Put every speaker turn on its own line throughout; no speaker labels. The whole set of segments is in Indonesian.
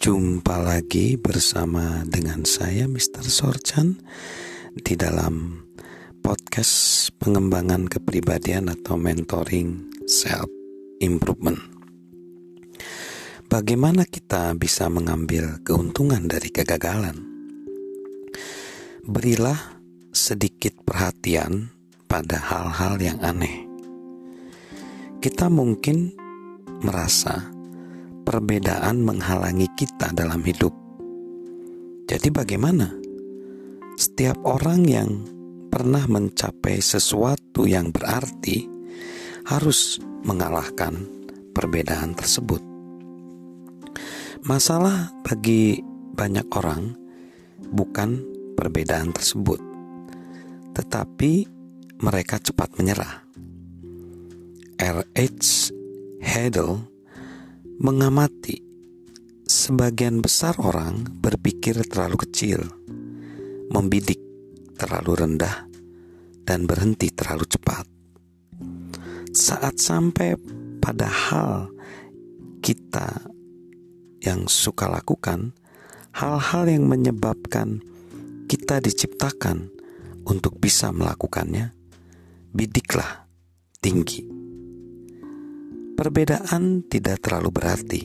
Jumpa lagi bersama dengan saya Mr. Sorchan di dalam podcast pengembangan kepribadian atau mentoring self improvement. Bagaimana kita bisa mengambil keuntungan dari kegagalan? Berilah sedikit perhatian pada hal-hal yang aneh. Kita mungkin merasa perbedaan menghalangi kita dalam hidup. Jadi, bagaimana setiap orang yang pernah mencapai sesuatu yang berarti harus mengalahkan perbedaan tersebut? Masalah bagi banyak orang bukan perbedaan tersebut, tetapi mereka cepat menyerah. R.H. Hedel mengamati sebagian besar orang berpikir terlalu kecil, membidik terlalu rendah, dan berhenti terlalu cepat. Saat sampai pada hal kita yang suka lakukan, hal-hal yang menyebabkan kita diciptakan untuk bisa melakukannya, bidiklah tinggi perbedaan tidak terlalu berarti.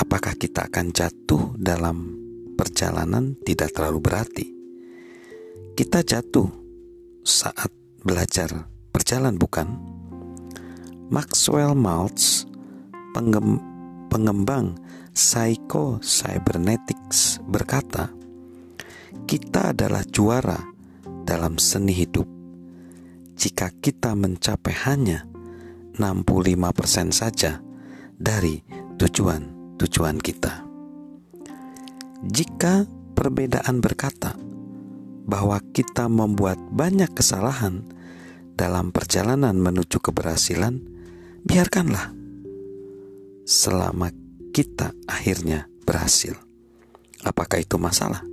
Apakah kita akan jatuh dalam perjalanan tidak terlalu berarti? Kita jatuh saat belajar berjalan bukan? Maxwell Maltz, pengembang Psycho Cybernetics berkata, kita adalah juara dalam seni hidup jika kita mencapai hanya 65% saja dari tujuan-tujuan kita. Jika perbedaan berkata bahwa kita membuat banyak kesalahan dalam perjalanan menuju keberhasilan, biarkanlah selama kita akhirnya berhasil. Apakah itu masalah?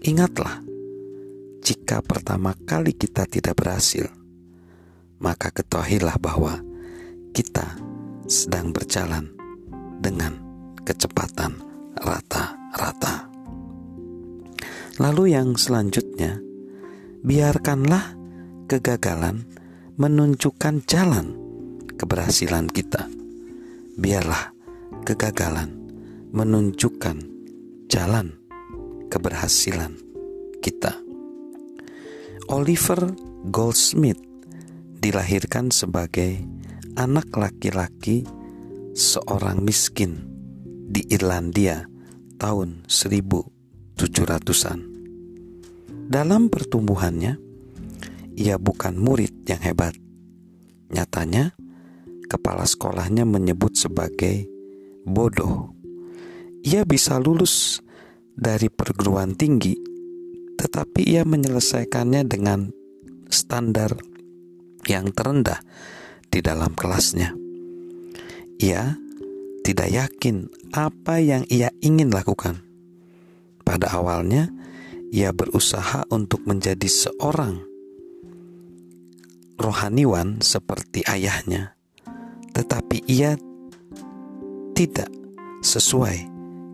Ingatlah, jika pertama kali kita tidak berhasil, maka ketahuilah bahwa kita sedang berjalan dengan kecepatan rata-rata. Lalu yang selanjutnya, biarkanlah kegagalan menunjukkan jalan keberhasilan kita. Biarlah kegagalan menunjukkan jalan keberhasilan kita. Oliver Goldsmith dilahirkan sebagai anak laki-laki seorang miskin di Irlandia tahun 1700-an. Dalam pertumbuhannya, ia bukan murid yang hebat. Nyatanya, kepala sekolahnya menyebut sebagai bodoh. Ia bisa lulus dari perguruan tinggi, tetapi ia menyelesaikannya dengan standar yang terendah di dalam kelasnya. Ia tidak yakin apa yang ia ingin lakukan. Pada awalnya, ia berusaha untuk menjadi seorang rohaniwan seperti ayahnya, tetapi ia tidak sesuai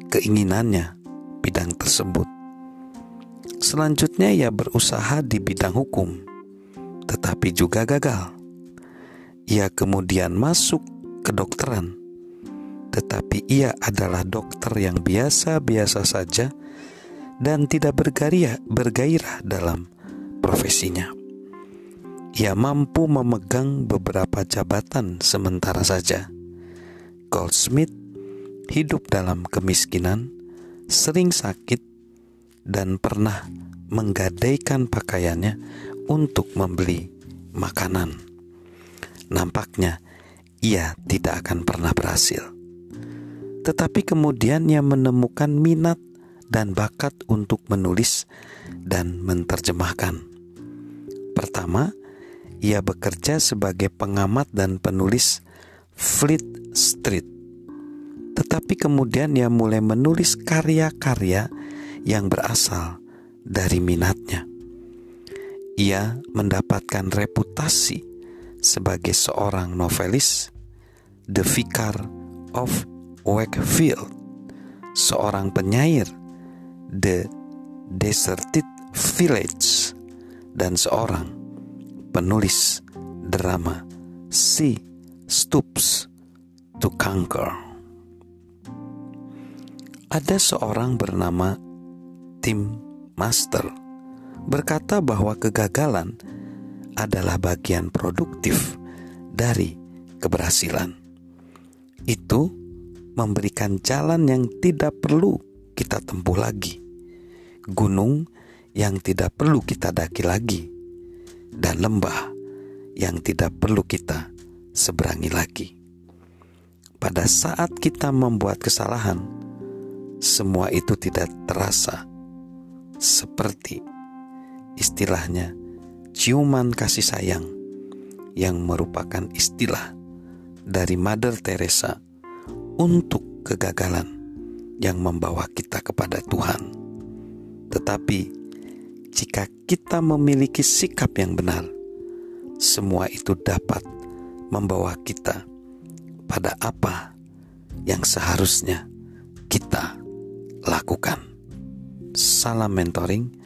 keinginannya bidang tersebut. Selanjutnya, ia berusaha di bidang hukum tetapi juga gagal. Ia kemudian masuk ke dokteran, tetapi ia adalah dokter yang biasa-biasa saja dan tidak bergairah, bergairah dalam profesinya. Ia mampu memegang beberapa jabatan sementara saja. Goldsmith hidup dalam kemiskinan, sering sakit, dan pernah menggadaikan pakaiannya untuk membeli makanan. Nampaknya ia tidak akan pernah berhasil. Tetapi kemudian ia menemukan minat dan bakat untuk menulis dan menerjemahkan. Pertama, ia bekerja sebagai pengamat dan penulis Fleet Street. Tetapi kemudian ia mulai menulis karya-karya yang berasal dari minatnya ia mendapatkan reputasi sebagai seorang novelis, The Vicar of Wakefield, seorang penyair The Deserted Village dan seorang penulis drama She Stoops to Conquer. Ada seorang bernama Tim Master berkata bahwa kegagalan adalah bagian produktif dari keberhasilan. Itu memberikan jalan yang tidak perlu kita tempuh lagi, gunung yang tidak perlu kita daki lagi, dan lembah yang tidak perlu kita seberangi lagi. Pada saat kita membuat kesalahan, semua itu tidak terasa seperti istilahnya ciuman kasih sayang yang merupakan istilah dari Mother Teresa untuk kegagalan yang membawa kita kepada Tuhan. Tetapi jika kita memiliki sikap yang benar, semua itu dapat membawa kita pada apa yang seharusnya kita lakukan. Salam mentoring,